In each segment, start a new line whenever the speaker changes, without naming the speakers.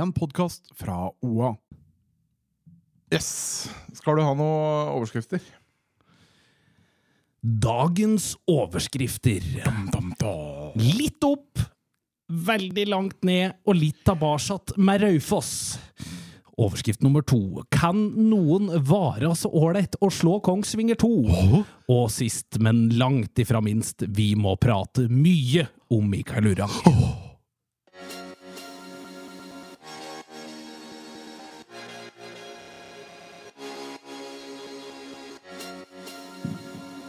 en podkast fra OA.
Yes. Skal du ha noen overskrifter?
Dagens overskrifter. Litt opp, veldig langt ned og litt tilbake med Raufoss. Overskrift nummer to. Kan noen vare så ålreit å slå Kongsvinger 2? Og sist, men langt ifra minst, vi må prate mye om Mikael Urang.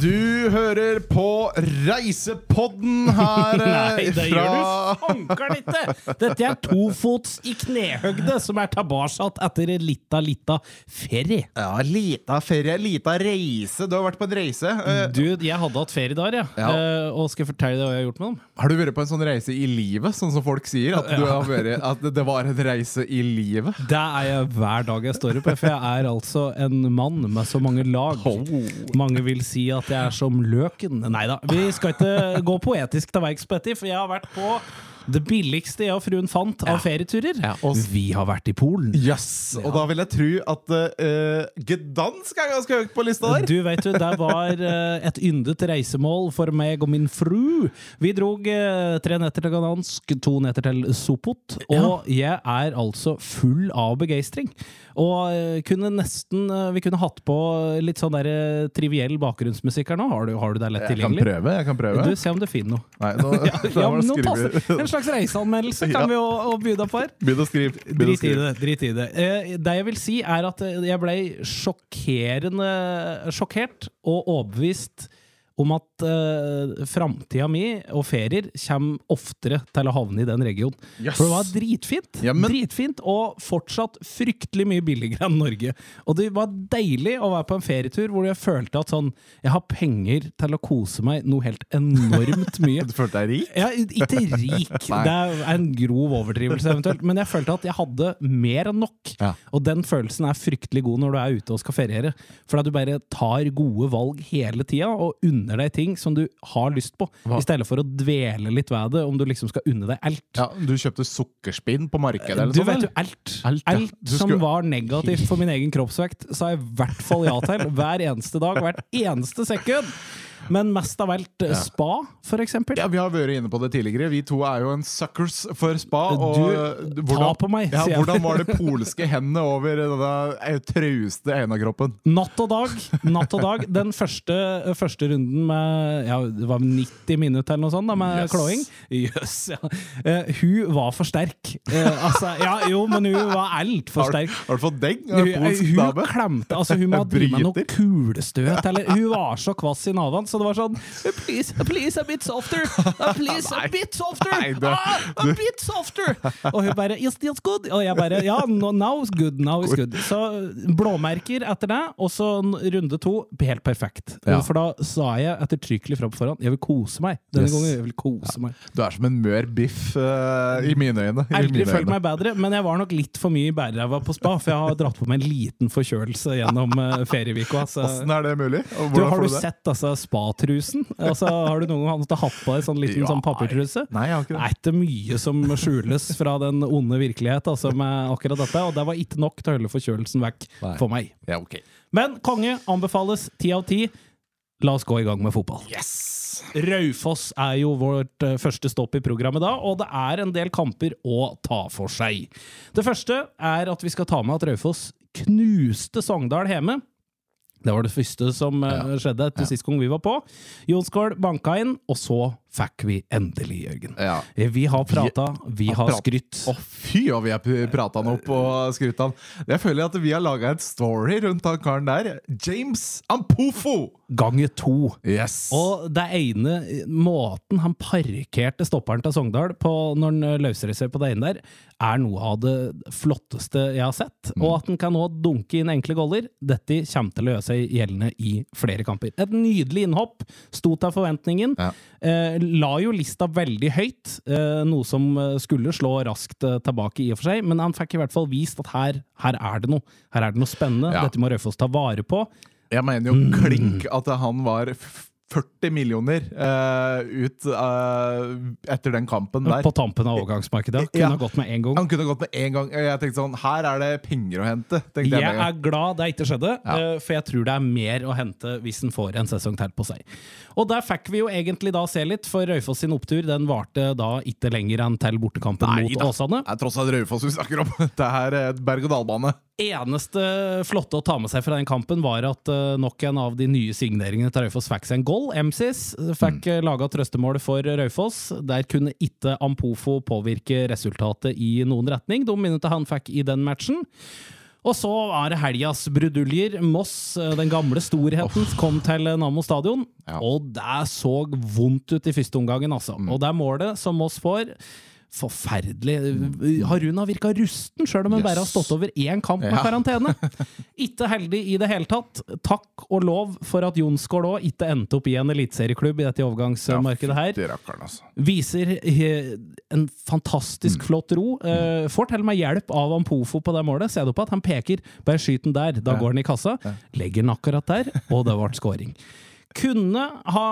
Du hører på Reisepodden her eh,
Nei, det gjør du fankeren ikke! Dette er tofots i knehøgde som er tilbake etter en lita, lita ferie.
Ja, lita ferie, lita reise. Du har vært på en reise. Eh,
Du, jeg hadde hatt ferie jeg.
Ja.
Eh, og skal jeg fortelle deg hva jeg har gjort med dem?
Har du vært på en sånn reise i livet, sånn som folk sier? At, du har vært, at det var en reise i livet?
Det er jeg hver dag jeg står opp, for jeg er altså en mann med så mange lag. Mange vil si at jeg er som løken. Nei da, vi skal ikke gå poetisk til verks på for jeg har vært på det billigste jeg og fruen fant av ferieturer.
og-
Vi har vært i Polen.
Yes, Og da vil jeg tro at uh, Gdansk er ganske høyt på lista der.
Du vet du, Det var uh, et yndet reisemål for meg og min fru. Vi drog uh, tre netter til Gdansk, to netter til Sopot. Og jeg er altså full av begeistring. Og kunne nesten Vi kunne hatt på litt sånn der triviell bakgrunnsmusikk her nå. Har du, har du det lett tilgjengelig?
Jeg kan prøve. jeg kan prøve
Du, Se om du finner noe.
Nei, nå,
Ja, men noen. En slags reiseanmeldelse kan vi jo by på her.
Begynn å skrive.
Drit i det. drit i det. Eh, det jeg vil si, er at eh, jeg ble sjokkerende sjokkert og overbevist om at uh, framtida mi og ferier kommer oftere til å havne i den regionen.
Yes.
For det var dritfint.
Ja,
Dritfint, Og fortsatt fryktelig mye billigere enn Norge. Og det var deilig å være på en ferietur hvor jeg følte at sånn Jeg har penger til å kose meg noe helt enormt mye.
Du følte deg rik?
Ja, ikke rik, det er en grov overdrivelse eventuelt, men jeg følte at jeg hadde mer enn nok.
Ja.
Og den følelsen er fryktelig god når du er ute og skal feriere. For at du bare tar gode valg hele tida, og unner deg ting som du har lyst på,
Hva?
i stedet for å dvele litt ved det, om du liksom skal unne deg alt.
Ja, Du kjøpte sukkerspinn på markedet? eller
Du
sånn,
vet jo alt.
Alt,
Alt,
ja. Du
som
skulle-
var negativt for min egen kroppsvekt, sa jeg i hvert fall ja til. Hver eneste dag, hvert eneste sekund. Men mest av alt ja. spa, eksempel.
Ja, Vi har vært inne på det tidligere. Vi to er jo en suckers for spa. Og
Du,
hvordan,
ta på meg,
ja,
sier jeg.
Hvordan var det polske hendene over denne eh, trauste Einar-kroppen?
Natt og dag. Natt og dag. Den første, første runden med ja, det var 90 minutter eller noe sånt da, med
Yes.
klåing. Jøss, ja. uh, hun var for sterk. Uh, altså, ja, jo, men hun var altfor
Har,
sterk.
har du fått deng?
Hun, hun klemte Altså, hun må drive med noe kulestøt, eller Hun var så kvass i naven, så det var sånn Please, please a bit softer! Please, a bit softer! Ah, a bit softer! Og hun bare Yes, this good! Og jeg bare Ja, no, now is good, now is good. Så blåmerker etter det, og så runde to. Helt perfekt.
Ja.
For da sa jeg ettertrykkelig fra på forhånd Jeg vil kose meg. Denne
Yes.
gangen jeg vil kose meg.
Du er som en mør biff uh, i mine øyne.
Aldri følt meg bedre, men jeg var nok litt for mye i bæreræva på spa, for jeg har dratt på meg en liten forkjølelse gjennom uh, ferievika.
Åssen er det mulig? Og
Du,
hvordan
har du
det?
sett altså, spatrusen? Altså, har du noen gang hatt på deg sånn liten
Ja,
sånn papirtruse?
Nei, jeg har ikke
Det er ikke mye som skjules fra den onde virkelighet altså, med akkurat dette, og det var ikke nok til å holde forkjølelsen vekk
Nei.
for meg.
Ja, ok.
Men konge anbefales ti av ti. La oss gå i gang med fotball.
Yes!
Raufoss er jo vårt eh, første stopp i programmet da, og det er en del kamper å ta for seg. Det første er at vi skal ta med at Raufoss knuste Sogndal hjemme. Det var det første som ja. skjedde etter sist gang vi var på. Jonsgaard banka inn, og så fikk vi endelig, Jørgen.
Ja.
Eh, Vi har prata, vi
har
har
prat-
skrytt.
Å, fy, og vi har prata han opp og skrytt han. Jeg føler at vi har laga et story rundt han karen der. James Ampofo!
Ganger to.
Yes!
Og det ene måten han parkerte stopperen til Sogndal på når han løser seg på det ene der, er noe av det flotteste jeg har sett.
Mm.
Og at han kan nå dunke inn enkle goller, dette kommer til å gjøre seg gjeldende i flere kamper. Et nydelig innhopp, sto til forventningen.
Ja.
Eh, la jo lista veldig høyt, eh, noe som eh, skulle slå raskt eh, tilbake i og for seg, men han fikk i hvert fall vist at her, her er det noe. Her er det noe spennende.
Ja.
Dette må Raufoss ta vare på.
Jeg mener jo klink at han var 40 millioner uh, ut uh, etter den kampen der.
På tampen av overgangsmarkedet. Kunne
Ja.
gått med én gang.
Han kunne gått med en gang. Jeg tenkte sånn, Her er det penger å hente. jeg
Jeg er glad det ikke skjedde,
Ja.
uh, for jeg tror det er mer å hente hvis en får en sesong til på seg. Og der fikk vi jo egentlig da se litt, for Raufoss sin opptur den varte da ikke lenger enn til bortekampen
Nei
mot
da.
Åsane.
Det er tross alt Raufoss vi snakker om. Det er eh, berg-og-dal-bane.
Eneste flotte å ta med seg fra den kampen var at eh, nok en av de nye signeringene til Raufoss fikk seg en goal. MCs fikk mm. laga trøstemål for Raufoss. Der kunne ikke Ampofo påvirke resultatet i noen retning. De minuttene han fikk i den matchen. Og så er det helgas bruduljer. Moss, eh, den gamle storheten, kom til Nammo stadion.
Ja.
Og det så vondt ut i første omgangen, altså. Og det er målet som Moss får Forferdelig. Haruna virka rusten, sjøl om hun
Yes.
bare har stått over én kamp med
Ja.
karantene. Ikke heldig i det hele tatt. Takk og lov for at Jonsgård òg ikke endte opp i en eliteserieklubb i dette overgangsmarkedet her.
altså.
Viser eh, en fantastisk
Mm.
flott ro. Eh, får til og med hjelp av Ampofo på det målet. Ser du på at han peker 'bare skyt den der', da går den i kassa. Legger den akkurat der, og det ble scoring. Kunne ha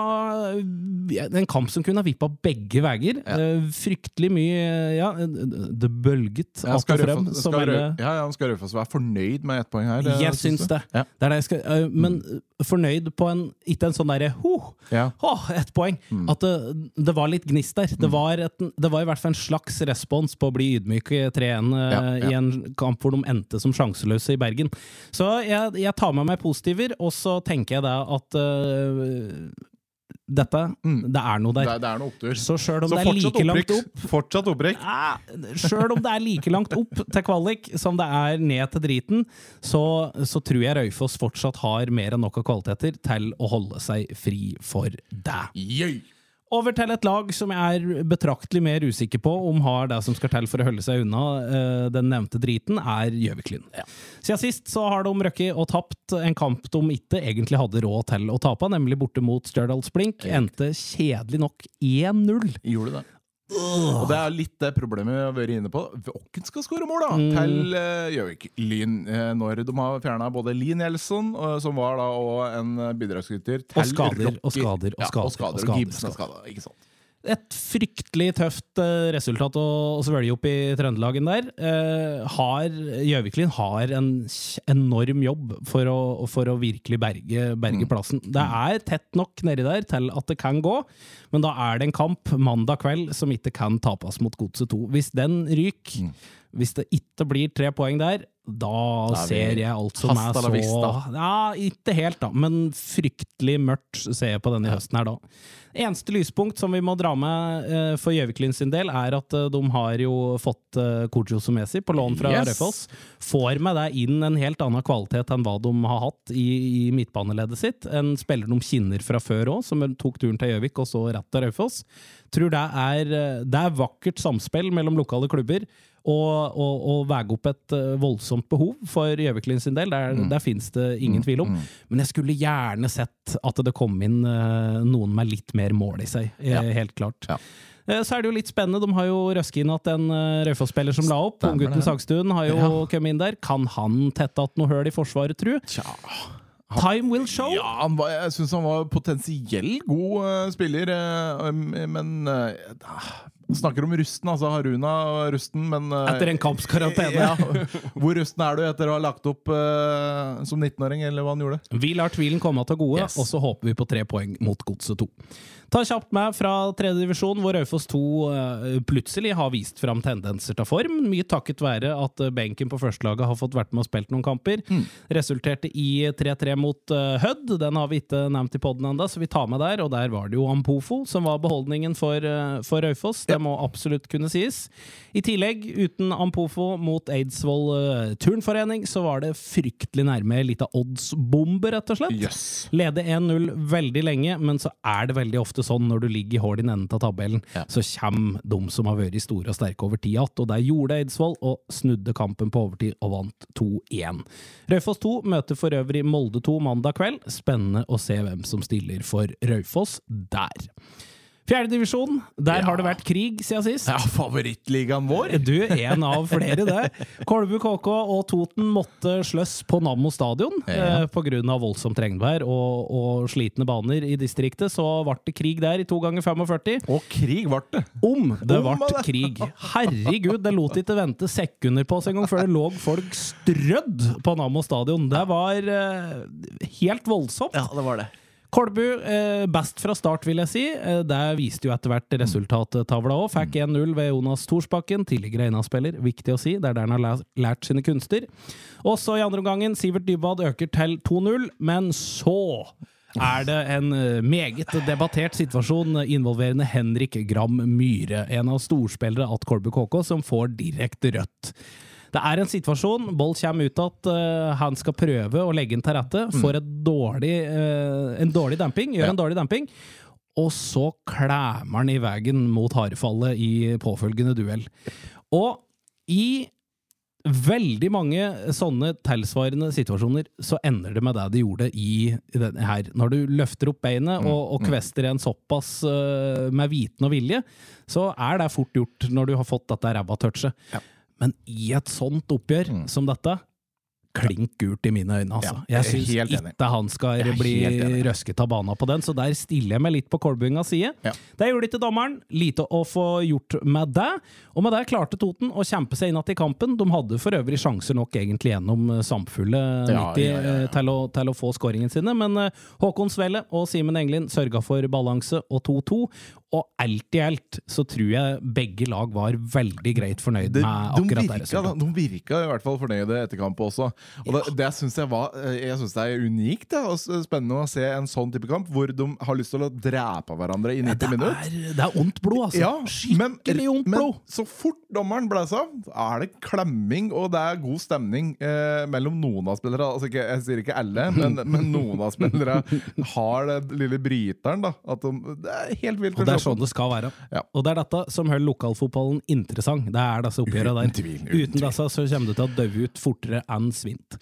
En kamp som kunne ha vippa begge veier. Ja. fryktelig mye Ja, det bølget
Ja, skal
frem.
Raufoss
som
skal,
en,
ja, ja, skal Raufoss være fornøyd med ett poeng her? Det,
jeg
syns
det.
Ja.
Det er det jeg skal, øh, men fornøyd på en Ikke en sånn derre ho,
Ja.
Åh, ett poeng! At det, det var litt gnist der. Det var, et, det var i hvert fall en slags respons på å bli ydmyk i 3-1 øh,
Ja, ja.
i en kamp hvor de endte som sjanseløse i Bergen. Så jeg, jeg tar med meg positiver, og så tenker jeg da at øh, dette Det er noe der.
Det, det er noe opptur.
Så sjøl om like opp ja, om det er like langt opp til kvalik som det er ned til driten, så, så tror jeg Raufoss fortsatt har mer enn nok av kvaliteter til å holde seg fri for det.
Yay.
Over til et lag som jeg er betraktelig mer usikker på om har det som skal til for å holde seg unna eh, den nevnte driten, er Gjøviklyn. Ja. Siden sist så har de røkket og tapt en kamp de ikke egentlig hadde råd til å tape, nemlig borte mot Stjørdals Blink. Endte kjedelig nok 1-0.
Gjorde det. Og det er litt det problemet vi har vært inne på. Hvem skal skåre mål, da?
Mm.
Til uh, Gjøvik-Lyn. Uh, når de har fjerna både Lee Nelson, uh, som var da og en eh, bidragsyter, til
Og skader,
Rocky.
og skader, og
ja,
skader,
og skader.
og
Og,
skader,
er
skader.
Ikke sant?
Et fryktelig tøft eh, resultat å, å svelge opp i Trøndelagen der. Gjøviklin har, har en enorm jobb for å, for å virkelig berge, berge plassen. Det er tett nok nedi der til at det kan gå, men da er det en kamp mandag kveld som ikke kan tapes mot Godset 2. Hvis den ryker, hvis det ikke blir tre poeng der, da
er
ser jeg alt som er så
vista.
Ja, ikke helt, da, men fryktelig mørkt ser jeg på denne høsten her da. Eneste lyspunkt som vi må dra med uh, for Gjøviklyn sin del, er at uh, de har jo fått uh, Kojo Somesi på lån fra
Yes.
Raufoss. Får med det inn en helt annen kvalitet enn hva de har hatt i, i midtbaneleddet sitt. En spiller de kjenner fra før òg, som tok turen til Gjøvik og så rett til Raufoss. Tror det er, eh, det er vakkert samspill mellom lokale klubber. Og, og, og veie opp et eh, voldsomt behov for Gjøviklin sin del. Der, der finnes det ingen tvil om. Men jeg skulle gjerne sett at det kom inn eh, noen med litt mer mål i seg. eh,
Ja.
Helt klart.
Ja.
Så er det jo litt spennende. De har jo røsket inn at en uh, Raufoss-spiller som la opp, unggutten. Sagstuen, har jo
Ja.
kommet inn der. Kan han tette att noe høl i forsvaret, tru?
Tja.
Time will show!
Ja, han var, jeg syns han var potensiell god uh, spiller, um, men eh, Snakker om rusten, altså Haruna rusten, men eh,
Etter en kampskarantene.
Ja, hvor rusten er du etter å ha lagt opp uh, som 19-åring, eller hva han gjorde?
Vi lar tvilen komme til gode,
Yes.
og så håper vi på tre poeng mot Godset 2. Ta kjapt med fra tredjedivisjon, hvor Raufoss 2 eh, plutselig har vist fram tendenser til form. Mye takket være at eh, benken på førstelaget har fått vært med og spilt noen kamper. Resulterte i 3-3 mot eh, Hødd. Den har vi ikke nevnt i poden ennå, så vi tar med der. Og der var det jo Ampofo som var beholdningen for, for Raufoss. Det må absolutt kunne sies. I tillegg, uten Ampofo mot Eidsvoll turnforening, så var det fryktelig nærme litt av oddsbombe, rett og slett.
Yes.
Lede 1-0 veldig lenge, men så er det veldig ofte sånn når du ligger i hull i enden av tabellen,
Ja.
så kommer de som har vært store og sterke over tid igjen. Og der gjorde Eidsvoll, og snudde kampen på overtid og vant 2-1. Raufoss 2 møter for øvrig Molde 2 mandag kveld. Spennende å se hvem som stiller for Raufoss der. Fjerdedivisjon, der
Ja.
har det vært krig siden sist.
Ja, favorittligaen vår!
Du, en av flere, det. Kolbu KK og Toten måtte sløss på Nammo stadion
Ja.
eh, pga. voldsomt regnvær og, og slitne baner i distriktet. Så ble det krig der i to ganger 45.
Og krig ble det!
Om det ble
det.
krig! Herregud, det lot ikke vente sekunder på oss engang før det lå folk strødd på Nammo stadion. Det var eh, helt voldsomt.
Ja, det var det.
Kolbu eh, best fra start, vil jeg si. Der viste jo etter hvert resultattavla òg. Fikk 1-0 ved Jonas Thorsbakken, tidligere Eina-spiller. Viktig å si, det er der han har lært sine kunster. Også i andre omgangen, Sivert Dybwad øker til 2-0, men så er det en eh, meget debattert situasjon involverende Henrik Gram Myhre, en av storspillere at Kolbu KK, som får direkte rødt. Det er en situasjon, Boll kommer ut at uh, han skal prøve å legge den til rette, får et dårlig, uh, en dårlig damping, gjør
Ja.
en dårlig damping, og så klemmer han i veien mot harefallet i påfølgende duell. Og i veldig mange sånne tilsvarende situasjoner så ender det med det de gjorde i denne her. Når du løfter opp beinet og, og kvester en såpass uh, med viten og vilje, så er det fort gjort når du har fått dette ræva-touchet.
Ja.
Men i et sånt oppgjør som dette Klink gult i mine øyne, altså.
Ja, jeg
syns ikke han skal bli røsket av bana på den, så der stiller jeg meg litt på Kolbungas side.
Ja.
Det gjorde ikke dommeren. Lite å få gjort med det. Og med det klarte Toten å kjempe seg inn igjen i kampen. De hadde for øvrig sjanser nok egentlig gjennom eh, samfulle 90
ja, ja, ja.
eh, Til, å, til å få skåringene sine, men eh, Håkon Svelle og Simen Englin sørga for balanse og 2-2. Og alt i alt så tror jeg begge lag var veldig greit fornøyd med
de,
akkurat det
virka,
resultatet.
de virka i hvert fall fornøyde etter kamp også. Og det, det syns jeg var Jeg synes det er unikt da, og spennende å se en sånn type kamp, hvor de har lyst til å drepe hverandre i 90
ja,
minutter.
er, det er ondt blod, altså.
Ja, men,
Skikkelig ondt
men så fort dommeren blåser av, er det klemming, og det er god stemning eh, mellom noen av spillere. Altså ikke, jeg sier ikke alle, men, men noen av spillere har den lille bryteren. da At de, Det er helt vilt.
Og det er sånn det skal være.
Ja.
Og det er dette som holder lokalfotballen interessant. Det er disse oppgjørene
Uten
der.
tvil, uten
Uten disse så kommer det til å dø ut fortere enn svint.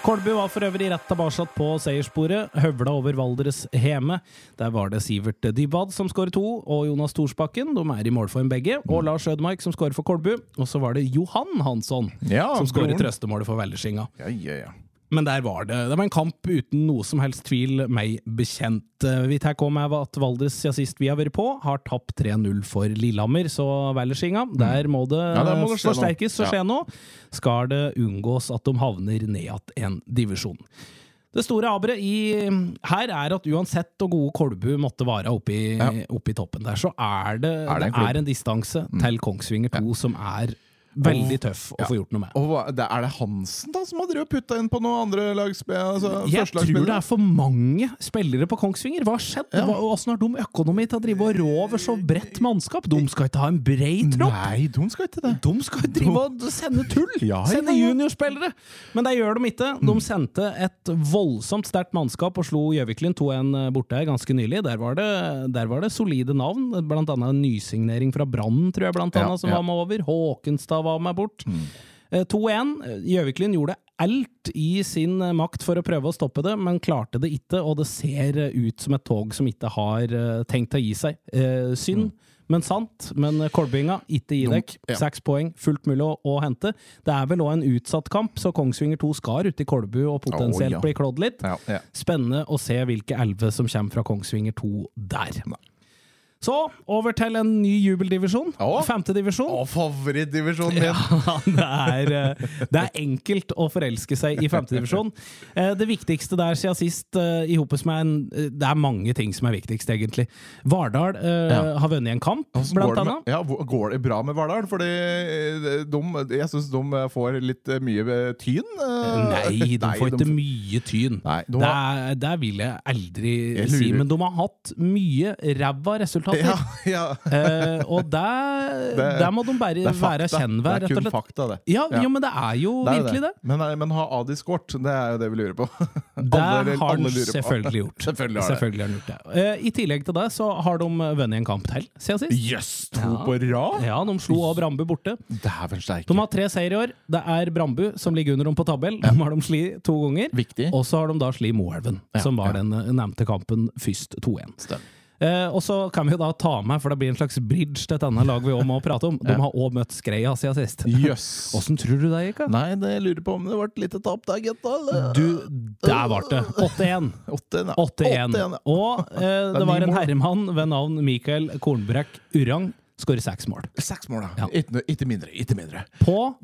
Kolbu var for øvrig rett tilbake på seierssporet, høvla over Valdres Heme. Der var det Sivert Dybwad som skårer to, og Jonas Thorsbakken. De er i målform begge. Og Lars Ødemark som skårer for Kolbu. Og så var det Johan Hansson
Ja,
som skårer trøstemålet for Vellerskinga.
Ja, ja, ja.
Men der var det Det var en kamp uten noe som helst tvil meg bekjent. Vi tar med meg at Valdres siden sist vi har vært på, har tapt 3-0 for Lillehammer. Så Vellerskinga, der må det,
Mm. Ja, der må det
forsterkes og skje noe. Skal det unngås at de havner ned igjen en divisjon. Det store aberet her er at uansett hvor gode Kolbu måtte være oppe i,
Ja.
oppe i toppen der, så er det,
Er det en
det?
Mm.
er en distanse til Kongsvinger 2 som er veldig tøff å
Ja.
få gjort noe med.
Og hva, det, Er det Hansen da som har putta inn på noen andre lagspill? Altså,
Jeg tror det er for mange spillere på Kongsvinger. Hva har skjedd?
Ja.
Åssen har de økonomi til å drive og rå over så bredt mannskap? De skal ikke ha en brei tropp!
Nei, de skal ikke det.
De skal drive og sende tull!
Ja,
Sende juniorspillere! Men det gjør de ikke. De sendte et voldsomt sterkt mannskap og slo Gjøviklin 2-1 borte ganske nylig. Der var, det, der var det solide navn, blant annet en nysignering fra Brann, tror jeg, blant annet, som var med over. Håkenstad var med bort. Mm. 2-1. Gjøviklin gjorde alt i sin eh, makt for å prøve å stoppe det, men klarte det ikke, og det ser eh, ut som et tog som ikke har eh, tenkt å gi seg. Eh, Synd, men sant. Men Kolbynga, ikke gi dekk.
Ja.
Seks poeng, fullt mulig å, å hente. Det er vel òg en utsatt kamp, så Kongsvinger 2 skal ut i Kolbu og potensielt
oh, ja.
bli klådd litt.
Ja.
Spennende å se hvilke elve som kommer fra Kongsvinger 2 der. Så over til en ny jubeldivisjon. Femtedivisjon.
Favorittdivisjonen min!
Ja, det er, eh, det er enkelt å forelske seg i femtedivisjon. Det viktigste der siden sist, eh, i hopes med en eh, Det er mange ting som er viktigst, egentlig. Vardal eh,
Ja.
har vunnet en kamp, blant
det
annet.
med, ja, går det bra med Vardal? Fordi eh, de, jeg syns de får litt eh, mye eh, tyn. eh.
Nei, de får ikke
de-
mye tyn.
Nei, de
Det,
har,
er, det vil jeg aldri
Jeg
si, men de har hatt mye ræva resultater.
Ja, ja.
Eh, og der,
Det-
der må de bare være kjennvær,
Det er kun fakta, det.
Ja,
Ja.
jo, men det er jo
Det er
virkelig det.
Men, nei, men har Adi skåret? Det er jo det vi lurer på.
Det har han selvfølgelig gjort.
Selvfølgelig har.
Selvfølgelig han gjort det. Eh, I tillegg til det så har de vunnet en kamp til siden sist.
Jøss, to
Ja.
på rad?
Ja, de slo av Brambu borte. De har tre seier i år. Det er Brambu som ligger under dem på tabell. De har de sli to ganger. Og så har de da sli Moelven, som var den eh, nevnte kampen først 2-1. Eh, og så kan vi jo da ta med, for det blir en slags bridge til annet lag vi også må prate om. De har òg møtt Skreia siden sist.
Jøss.
Åssen tror du det gikk?
Nei, det lurer på om det ble et lite tap der, gutta.
Du, der ble det. 8-1.
8-1. ja.
8-1.
8-1, ja.
Og eh, det var en herremann ved navn Mikael Kornbrekk Urang. Skårer seks mål.
Seks mål, da. Ikke, ikke mindre. Ikke mindre.
På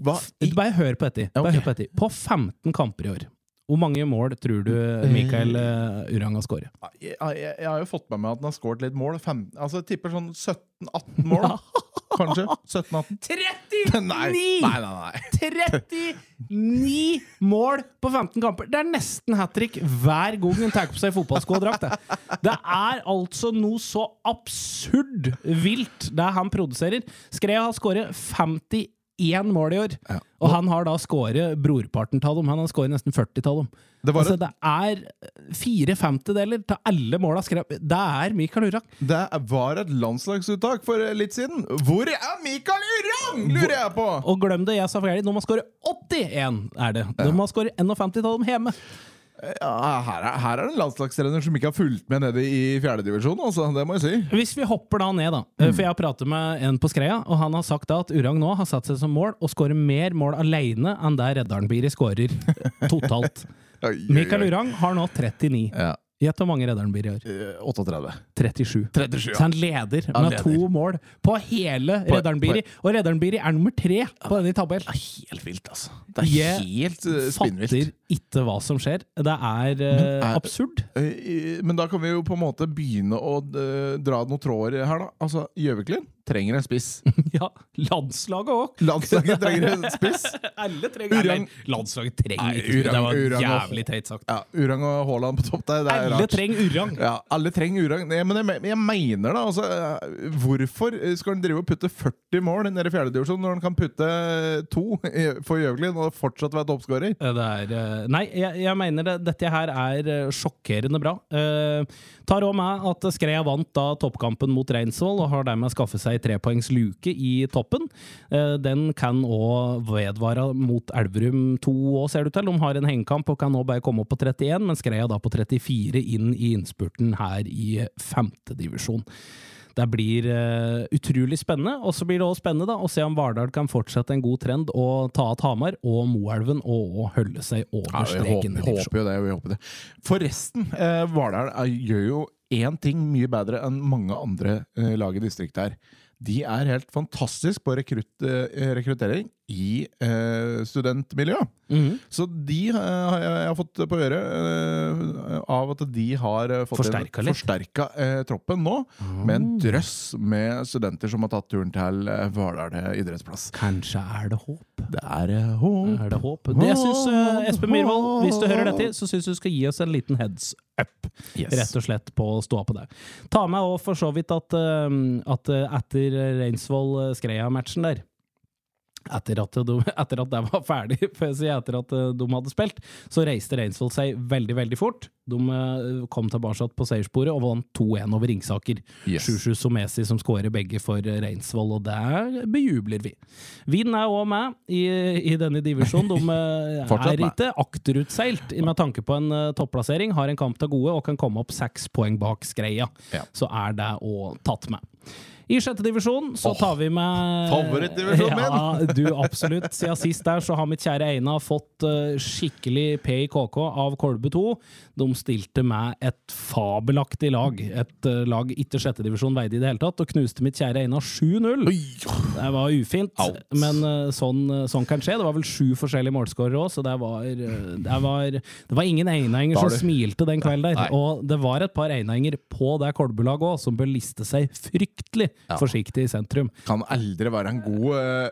i-
Bare hør på dette.
Ja,
etter. På 15 kamper i år. Hvor mange mål tror du Mikael eh, Urang har skåret?
Jeg, jeg, jeg har jo fått med meg at han har skåret litt mål. Fem, altså, jeg tipper sånn 17-18 mål, kanskje. 17-18.
39!
Nei, nei, nei. nei.
39 mål på 15 kamper! Det er nesten hat trick hver gang han tar på seg fotballskodrakt. Det. det er altså noe så absurd vilt, det han produserer. Skrea har skåret 51 mål i år,
Ja.
og han har da skåret brorparten av dem. Han har skåret nesten 40 av dem.
Det
altså,
et-
det er fire femtedeler av alle måla skrevet. Det er Mikael Urang.
Det var et landslagsuttak for litt siden. Hvor er Mikael Urang, lurer jeg på!
Og glem det, jeg sa feil. De har skåret 81, er det. De har skåret 51 av dem hjemme.
Ja, her, er, her er det en landslagstrener som ikke har fulgt med nede i fjerdedivisjon, altså. Det må jeg si.
Hvis vi hopper da ned, da.
Mm.
For jeg har pratet med en på Skreia, og han har sagt da at Urang nå har satt seg som mål å skåre mer mål alene enn der Reddaren-Biri skårer totalt.
Oi, oi,
Mikael. Urang har nå 39.
Ja.
Gjett hvor mange Reddaren-Biri har.
eh, 38.
37.
37,
Så han leder
Han
med
leder.
to mål på hele Reddaren-Biri. Og Reddaren-Biri er nummer tre på denne tabellen.
Det er helt vilt, altså. Det er helt uh, spinnvilt.
Ikke hva som skjer. Det er, uh,
Men er-
absurd.
Eh, Men da kan vi jo på en måte begynne å eh, dra noen tråder her, da. Altså, Gjøviklin trenger en spiss.
Ja, landslaget òg.
Landslaget trenger en spiss.
Alle trenger
Urang-
Eller, Landslaget trenger
Nei,
urang, det. Var
Urang
jævlig teit sagt.
Ja, Urang og Haaland på topp der, det er
Alle
rart.
trenger Urang.
Ja, alle trenger Urang. Nei, men jeg, jeg mener da, altså Hvorfor skal han drive og putte 40 mål nede i fjerdedivisjon når han kan putte to for Gjøviklin og fortsatt være toppskårer?
Det er Nei, jeg, jeg mener det, dette her er eh, sjokkerende bra. Uh, tar òg med at Skreia vant da toppkampen mot Reinsvoll og har dermed skaffet seg trepoengs luke i toppen. Eh, den kan òg vedvare mot Elverum 2 òg, ser du til. De har en hengekamp og kan nå bare komme opp på 31, men Skreia da på 34 inn i innspurten her i femtedivisjon. Det blir uh, utrolig spennende, og så blir det også spennende da, å se om Vardal kan fortsette en god trend og ta at Hamar og Moelven og, og holde seg over
Ja,
streken.
håper, håper jo det. Vi håper det. Forresten, uh, Vardal eh, gjør jo én ting mye bedre enn mange andre uh, lag i distriktet her. De er helt fantastisk på rekrutt, eh, rekruttering i eh, studentmiljøet.
Mhm.
Så de eh, har jeg, fått på øret eh, av at de har eh, fått
Forsterka
en- forsterka eh, troppen nå, med en drøss med studenter som har tatt turen til eh, Hvaler idrettsplass.
Kanskje er det håp?
Det er eh, håp.
Er det håp? Det syns eh, Espen Myhrvold, hvis du hører dette, så syns du skal gi oss en liten heads up.
Yes.
Rett og slett på å stå på det. Ta med òg for så vidt at, eh, at eh, etter Reinsvoll-Skreia-matchen der etter at, de, etter at det var ferdig, jeg etter at eh, de hadde spilt, så reiste Reinsvoll seg veldig, veldig fort. De eh, kom tilbake på seiersporet og vant 2-1 over Ringsaker.
Yes.
Shushu Somesi som skårer begge for eh, Reinsvoll, og der bejubler vi. Vind er òg med i, i denne divisjonen. De er ikke akterutseilt med tanke på en topplassering, har en kamp til gode og kan komme opp seks poeng bak Skreia.
Ja.
Så er det òg tatt med. I sjette divisjon så tar vi med
favorittdivisjonen min!
Ja, du, absolutt. Siden sist der så har mitt kjære Eina fått eh, skikkelig P i KK av Kolbe 2. De stilte med et fabelaktig lag. Et eh, lag ikke sjette divisjon veide i det hele tatt, og knuste mitt kjære Eina 7-0. Det var ufint,
Out.
men eh, sånn, sånn kan skje. Det var vel sju forskjellige målskårere òg, så det var, det var Det var ingen einainger som smilte den kvelden der.
Nei.
Og det var et par einainger på det Kolbe-laget òg, som bør liste seg fryktelig forsiktig i sentrum.
Kan aldri være en god,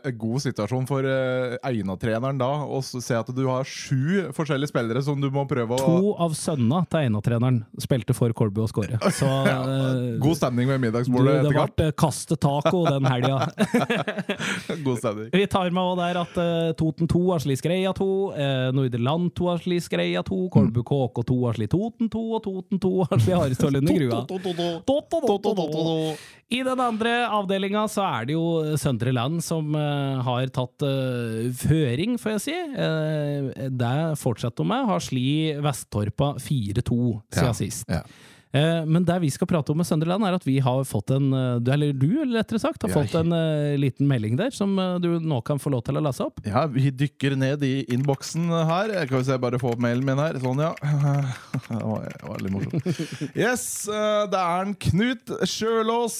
uh, god situasjon for uh, Eina-treneren da å se at du har sju forskjellige spillere som du må prøve å
To av sønna til Eina-treneren spilte for Kolbu og skåre. Så uh,
God stemning ved middagsbordet
det
etter kamp.
ble kaste taco den helga.
God stemning.
Vi tar med òg der at Toten 2 har slitt Skreia 2, uh, Nordre Land 2 har slitt Skreia 2, Kolbu KK 2 har sli Toten 2, og Toten 2 har sli Harestad-Lunde Grua. I den andre avdelinga så er det jo Søndre Land som eh, har tatt eh, føring, får jeg si. Uh, det fortsetter de med. Har sli Vesttorpa 4-2 siden
Ja,
sist.
ja.
Eh, Men det vi skal prate om med Sønderland er at vi har fått en eh, du, Eller du, rettere sagt, har
Ja.
fått en eh, liten melding der som du nå kan få lov til å lese opp.
Ja, vi dykker ned i innboksen her. Kan vi se, bare få opp mailen min her. Sånn, ja. Det var, det var litt morsomt. Yes, det er en Knut Sjølås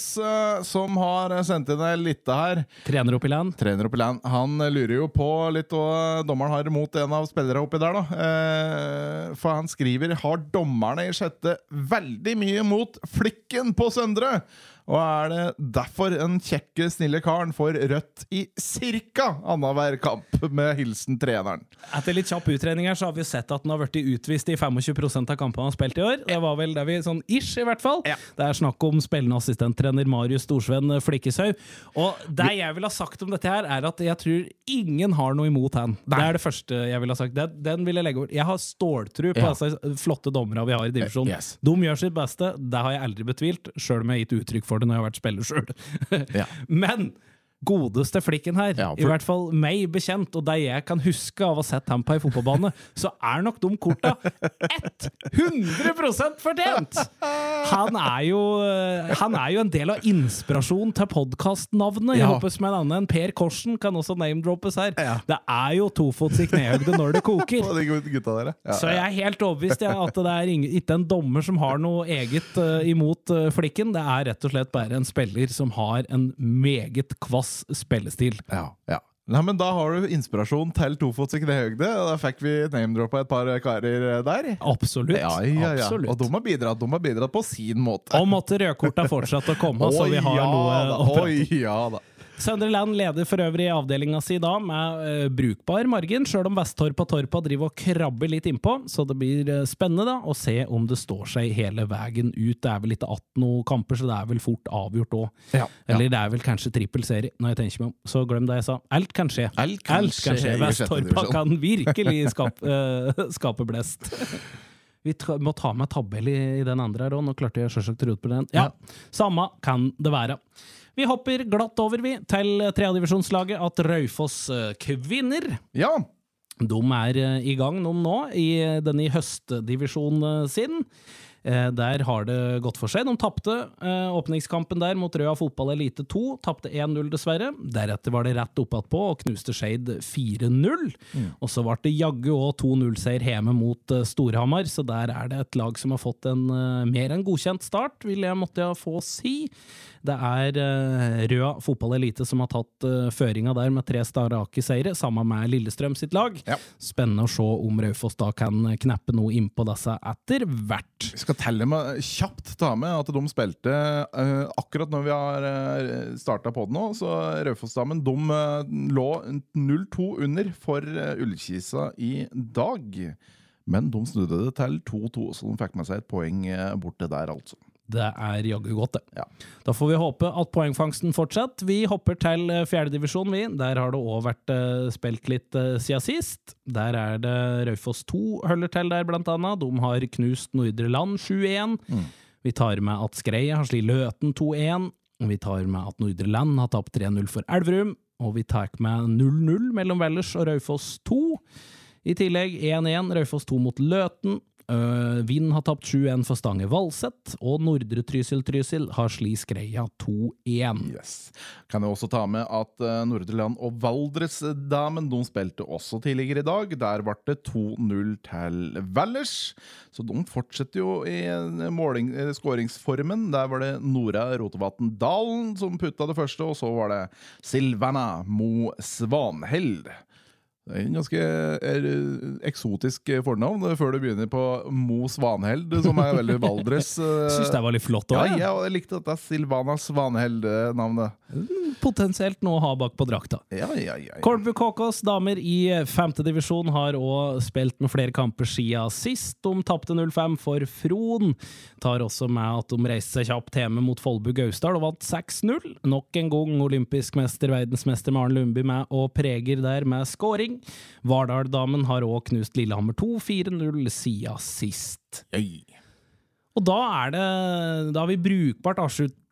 som har sendt inn ei lita her.
Trener opp i land.
Trener oppi land. Han lurer jo på litt hva dommeren har imot en av spillerne oppi der, da. For han skriver har dommerne i sjette veldig mye mot flikken på Søndre. Og er det derfor en kjekke, snille karen får rødt i cirka annenhver kamp, med hilsen treneren.
Etter litt kjapp utredning her, så har vi sett at den har blitt utvist i 25% av kampene han har spilt i år. Det var vel det vi sånn ish, i hvert fall.
Ja.
Det er snakk om spillende assistenttrener Marius Storsven Flikkeshaug. Og det jeg vil ha sagt om dette her, er at jeg tror ingen har noe imot han. Det er det første jeg vil ha sagt. Den, den vil jeg legge over. Jeg har ståltro på
Ja.
disse flotte dommerne vi har i divisjonen.
Yes.
De gjør sitt beste, det har jeg aldri betvilt, sjøl om jeg har gitt uttrykk for det når jeg har vært spiller sjøl.
Ja.
Men godeste flikken her,
Ja, for-
i hvert fall meg bekjent, og det jeg kan huske av å ha sett ham på ei fotballbane, så er nok de korta 100% fortjent! Han er jo, han er jo en del av inspirasjonen til podkastnavnet.
Ja.
håper som en annen enn Per Korsen kan også name-droppes her.
Ja.
Det er jo tofots i knehøgde når det koker.
Der, ja.
Så jeg er helt overbevist ja, at det er ingen, ikke en dommer som har noe eget uh, imot uh, flikken. Det er rett og slett bare en spiller som har en meget kvass spillestil.
Ja, ja. Nei, men Da har du inspirasjon til tofots i knehøgde. Da fikk vi name-droppa et par karer der.
Absolutt.
Ja, ja, ja.
Absolutt.
Og de har bidratt, de har bidratt på sin måte.
Og måtte rødkorta fortsette å komme, så vi har noe å prate
om. ja da.
Søndre Land leder for øvrig avdelinga si da med eh, brukbar margin, sjøl om Vesttorpa Torpa driver og krabber litt innpå. Så det blir eh, spennende da å se om det står seg hele veien ut. Det er vel ikke 18 kamper, så det er vel fort avgjort òg.
Ja, ja.
Eller det er vel kanskje trippel serie, når jeg tenker meg om. Så glem det jeg sa. Alt kan skje.
Alt kan skje skje.
Vesttorpa kan virkelig skape, eh, skape blest. Vi må ta med tabell i, i den andre her òg. Nå klarte jeg sjølsagt å rote på den. Ja, samme kan det være. Vi hopper glatt over, vi, til tredjedivisjonslaget at Raufoss eh, kvinner.
Ja,
De er eh, i gang nå, nå i eh, denne høstdivisjonen sin. Der har det gått for seg. De tapte åpningskampen der mot Røa Fotball Elite 2. Tapte 1-0, dessverre. Deretter var det rett opp på og knuste Skeid 4-0. Og så ble det jaggu òg 2-0-seier hjemme mot Storhamar, så der er det et lag som har fått en mer enn godkjent start, vil jeg måtte få si. Det er uh, Røa fotballelite som har tatt uh, føringa der med tre starake seire, sammen med Lillestrøm sitt lag.
Ja.
Spennende å se om Raufoss da kan kneppe noe innpå disse etter hvert.
Vi skal telle med kjapt ta med at de spilte uh, akkurat når vi har uh, starta på det nå. Så Raufoss-damen de eh, lå 0-2 under for uh, Ullkisa i dag. Men de snudde det til 2-2, så de fikk med seg et poeng uh, borte der, altså.
Det er jaggu godt, det.
Ja.
Da får vi håpe at poengfangsten fortsetter. Vi hopper til eh, fjerdedivisjon, vi. Der har det òg vært eh, spilt litt uh, siden sist. Der er det Raufoss 2 holder til der, blant annet. De har knust Nordre Land 7-1. Vi tar med at Skreia har slått Løten 2-1. Vi tar med at Nordre Land har tapt 3-0 for Elverum. Og vi tar med 0-0 mellom Vellers og Raufoss 2. I tillegg 1-1 Raufoss 2 mot Løten. Uh, Vind har tapt 7-1 for Stange Valset, og Nordre Trysil-Trysil har sli Skreia 2-1.
Yes. Kan jeg også ta med at uh, Nordre Land og Valdresdamen de spilte også tidligere i dag. Der ble det 2-0 til Valdres. Så de fortsetter jo i måling, eh, skåringsformen. Der var det Nora Rotevatn Dalen som putta det første, og så var det Silvana Mo Svanheld. Det er en ganske er, eksotisk fornavn før du begynner på Mo Svanheld, som er veldig Valdres.
Syns det var litt flott òg.
ja, jeg likte dette Silvana Svanheld-navnet.
Potensielt noe å ha bak på drakta.
Ja, ja, ja. ja.
Kolbu Kåkås, damer i femtedivisjon har òg spilt med flere kamper siden sist. De tapte 0-5 for Fron. Tar også med at de reiste seg kjapt hjemme mot Folbu Gausdal og vant 6-0. Nok en gang olympisk mester, verdensmester Maren Lundby med og preger der med scoring. Vardal-damen har òg knust Lillehammer 2-4-0 siden sist.
Øy.
Og da er det Da har vi brukbart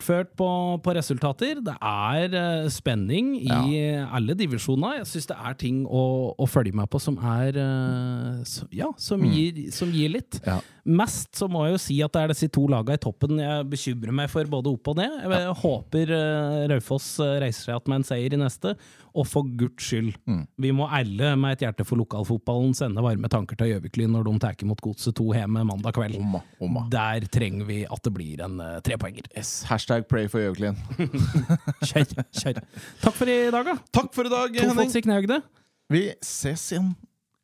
avsluttført på, på resultater. Det er eh, spenning i alle divisjoner. Jeg syns det er ting å, å følge med på som er eh, så, Ja, som, gir, som gir litt.
Ja.
Mest så må jeg jo si at det er disse to lagene i toppen jeg bekymrer meg for både opp og ned. Jeg håper uh, Raufoss eh, reiser seg igjen med en seier i neste, og for guds skyld. Vi må alle med et hjerte for lokalfotballen sende varme tanker til Gjøviklyn når de tar imot Godset 2 hjemme mandag kveld.
Oma, oma.
Der trenger vi at det blir en uh, trepoenger.
Yes, hashtag pray for Gjøviklin.
Kjør, kjør. Takk for i dag, da.
Takk for i dag,
To
Henning.
i knehøgde.
Vi ses igjen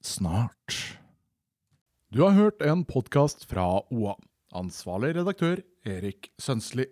snart.
Du har hørt en podkast fra OA. Ansvarlig redaktør Erik Sønsli.